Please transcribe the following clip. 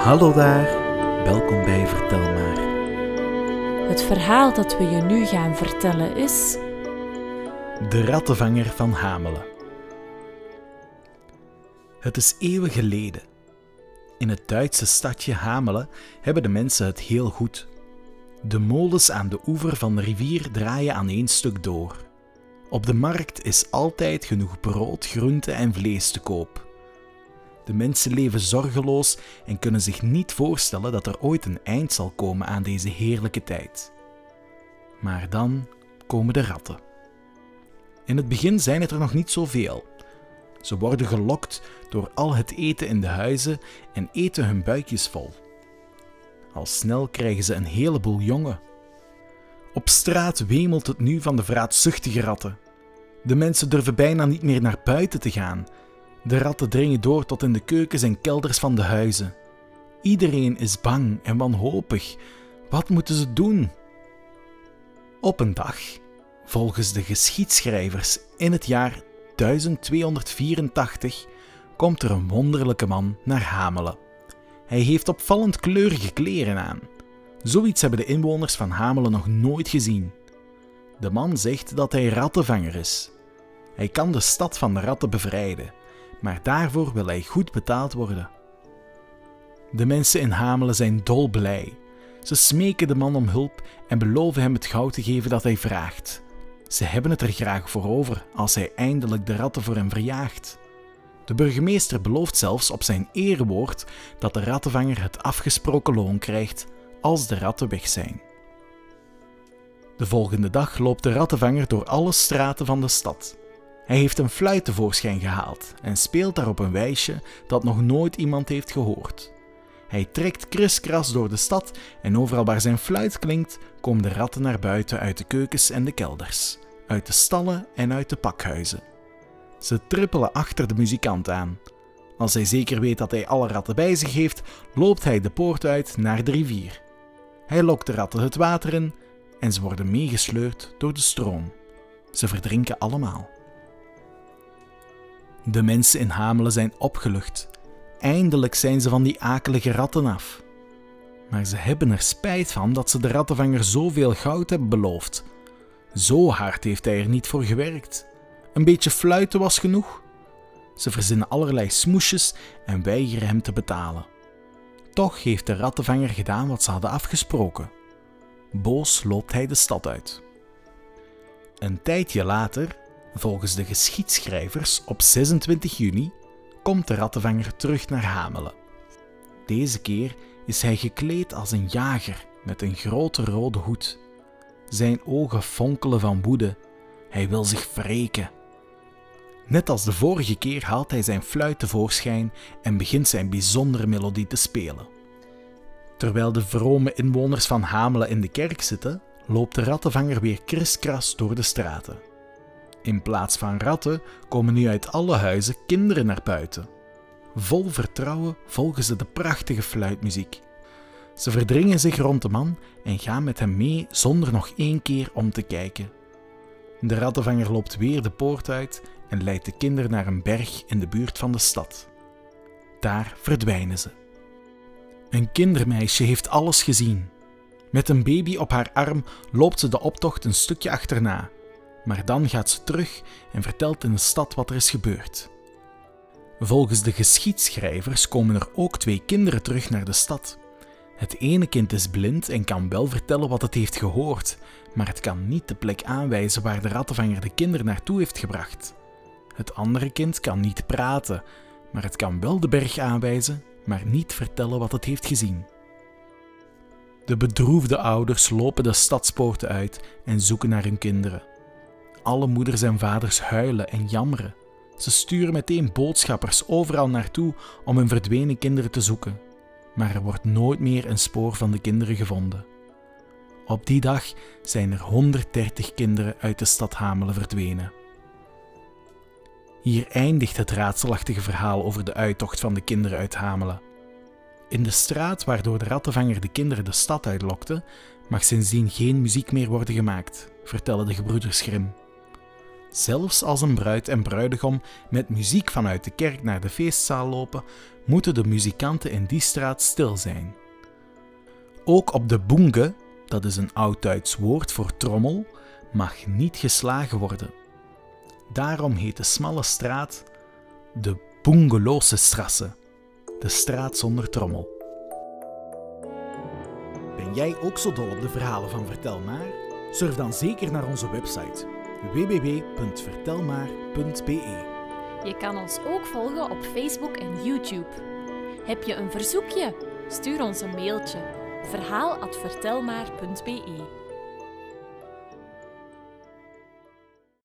Hallo daar, welkom bij Vertel maar. Het verhaal dat we je nu gaan vertellen is. De rattenvanger van Hamelen. Het is eeuwen geleden. In het Duitse stadje Hamelen hebben de mensen het heel goed. De molens aan de oever van de rivier draaien aan één stuk door. Op de markt is altijd genoeg brood, groente en vlees te koop. De mensen leven zorgeloos en kunnen zich niet voorstellen dat er ooit een eind zal komen aan deze heerlijke tijd. Maar dan komen de ratten. In het begin zijn het er nog niet zoveel. Ze worden gelokt door al het eten in de huizen en eten hun buikjes vol. Al snel krijgen ze een heleboel jongen. Op straat wemelt het nu van de vraatzuchtige ratten. De mensen durven bijna niet meer naar buiten te gaan. De ratten dringen door tot in de keukens en kelders van de huizen. Iedereen is bang en wanhopig. Wat moeten ze doen? Op een dag, volgens de geschiedschrijvers in het jaar 1284, komt er een wonderlijke man naar Hamelen. Hij heeft opvallend kleurige kleren aan. Zoiets hebben de inwoners van Hamelen nog nooit gezien. De man zegt dat hij rattenvanger is. Hij kan de stad van de ratten bevrijden, maar daarvoor wil hij goed betaald worden. De mensen in Hamelen zijn dolblij. Ze smeken de man om hulp en beloven hem het goud te geven dat hij vraagt. Ze hebben het er graag voor over als hij eindelijk de ratten voor hem verjaagt. De burgemeester belooft zelfs op zijn erewoord dat de rattenvanger het afgesproken loon krijgt als de ratten weg zijn. De volgende dag loopt de rattenvanger door alle straten van de stad. Hij heeft een fluit tevoorschijn gehaald en speelt daarop een wijsje dat nog nooit iemand heeft gehoord. Hij trekt kriskras door de stad en overal waar zijn fluit klinkt, komen de ratten naar buiten uit de keukens en de kelders, uit de stallen en uit de pakhuizen. Ze trippelen achter de muzikant aan. Als hij zeker weet dat hij alle ratten bij zich heeft, loopt hij de poort uit naar de rivier. Hij lokt de ratten het water in en ze worden meegesleurd door de stroom. Ze verdrinken allemaal. De mensen in Hamelen zijn opgelucht. Eindelijk zijn ze van die akelige ratten af. Maar ze hebben er spijt van dat ze de rattenvanger zoveel goud hebben beloofd. Zo hard heeft hij er niet voor gewerkt. Een beetje fluiten was genoeg. Ze verzinnen allerlei smoesjes en weigeren hem te betalen. Toch heeft de rattenvanger gedaan wat ze hadden afgesproken. Boos loopt hij de stad uit. Een tijdje later, volgens de geschiedschrijvers op 26 juni, komt de rattenvanger terug naar Hamelen. Deze keer is hij gekleed als een jager met een grote rode hoed. Zijn ogen fonkelen van woede. Hij wil zich wreken. Net als de vorige keer haalt hij zijn fluit tevoorschijn en begint zijn bijzondere melodie te spelen. Terwijl de vrome inwoners van Hamelen in de kerk zitten, loopt de rattenvanger weer kriskras door de straten. In plaats van ratten komen nu uit alle huizen kinderen naar buiten. Vol vertrouwen volgen ze de prachtige fluitmuziek. Ze verdringen zich rond de man en gaan met hem mee zonder nog één keer om te kijken. De rattenvanger loopt weer de poort uit en leidt de kinderen naar een berg in de buurt van de stad. Daar verdwijnen ze. Een kindermeisje heeft alles gezien. Met een baby op haar arm loopt ze de optocht een stukje achterna, maar dan gaat ze terug en vertelt in de stad wat er is gebeurd. Volgens de geschiedschrijvers komen er ook twee kinderen terug naar de stad. Het ene kind is blind en kan wel vertellen wat het heeft gehoord, maar het kan niet de plek aanwijzen waar de rattenvanger de kinderen naartoe heeft gebracht. Het andere kind kan niet praten, maar het kan wel de berg aanwijzen, maar niet vertellen wat het heeft gezien. De bedroefde ouders lopen de stadspoorten uit en zoeken naar hun kinderen. Alle moeders en vaders huilen en jammeren. Ze sturen meteen boodschappers overal naartoe om hun verdwenen kinderen te zoeken, maar er wordt nooit meer een spoor van de kinderen gevonden. Op die dag zijn er 130 kinderen uit de stad Hamelen verdwenen. Hier eindigt het raadselachtige verhaal over de uittocht van de kinderen uit Hamelen. In de straat waardoor de rattenvanger de kinderen de stad uitlokte, mag sindsdien geen muziek meer worden gemaakt, vertellen de gebroeders Grimm. Zelfs als een bruid en bruidegom met muziek vanuit de kerk naar de feestzaal lopen, moeten de muzikanten in die straat stil zijn. Ook op de boenge, dat is een oud-Duits woord voor trommel, mag niet geslagen worden. Daarom heet de smalle straat de Bungeloze Strasse, de straat zonder trommel. Ben jij ook zo dol op de verhalen van Vertel maar? Surf dan zeker naar onze website www.vertelmaar.be. Je kan ons ook volgen op Facebook en YouTube. Heb je een verzoekje? Stuur ons een mailtje verhaal@vertelmaar.be.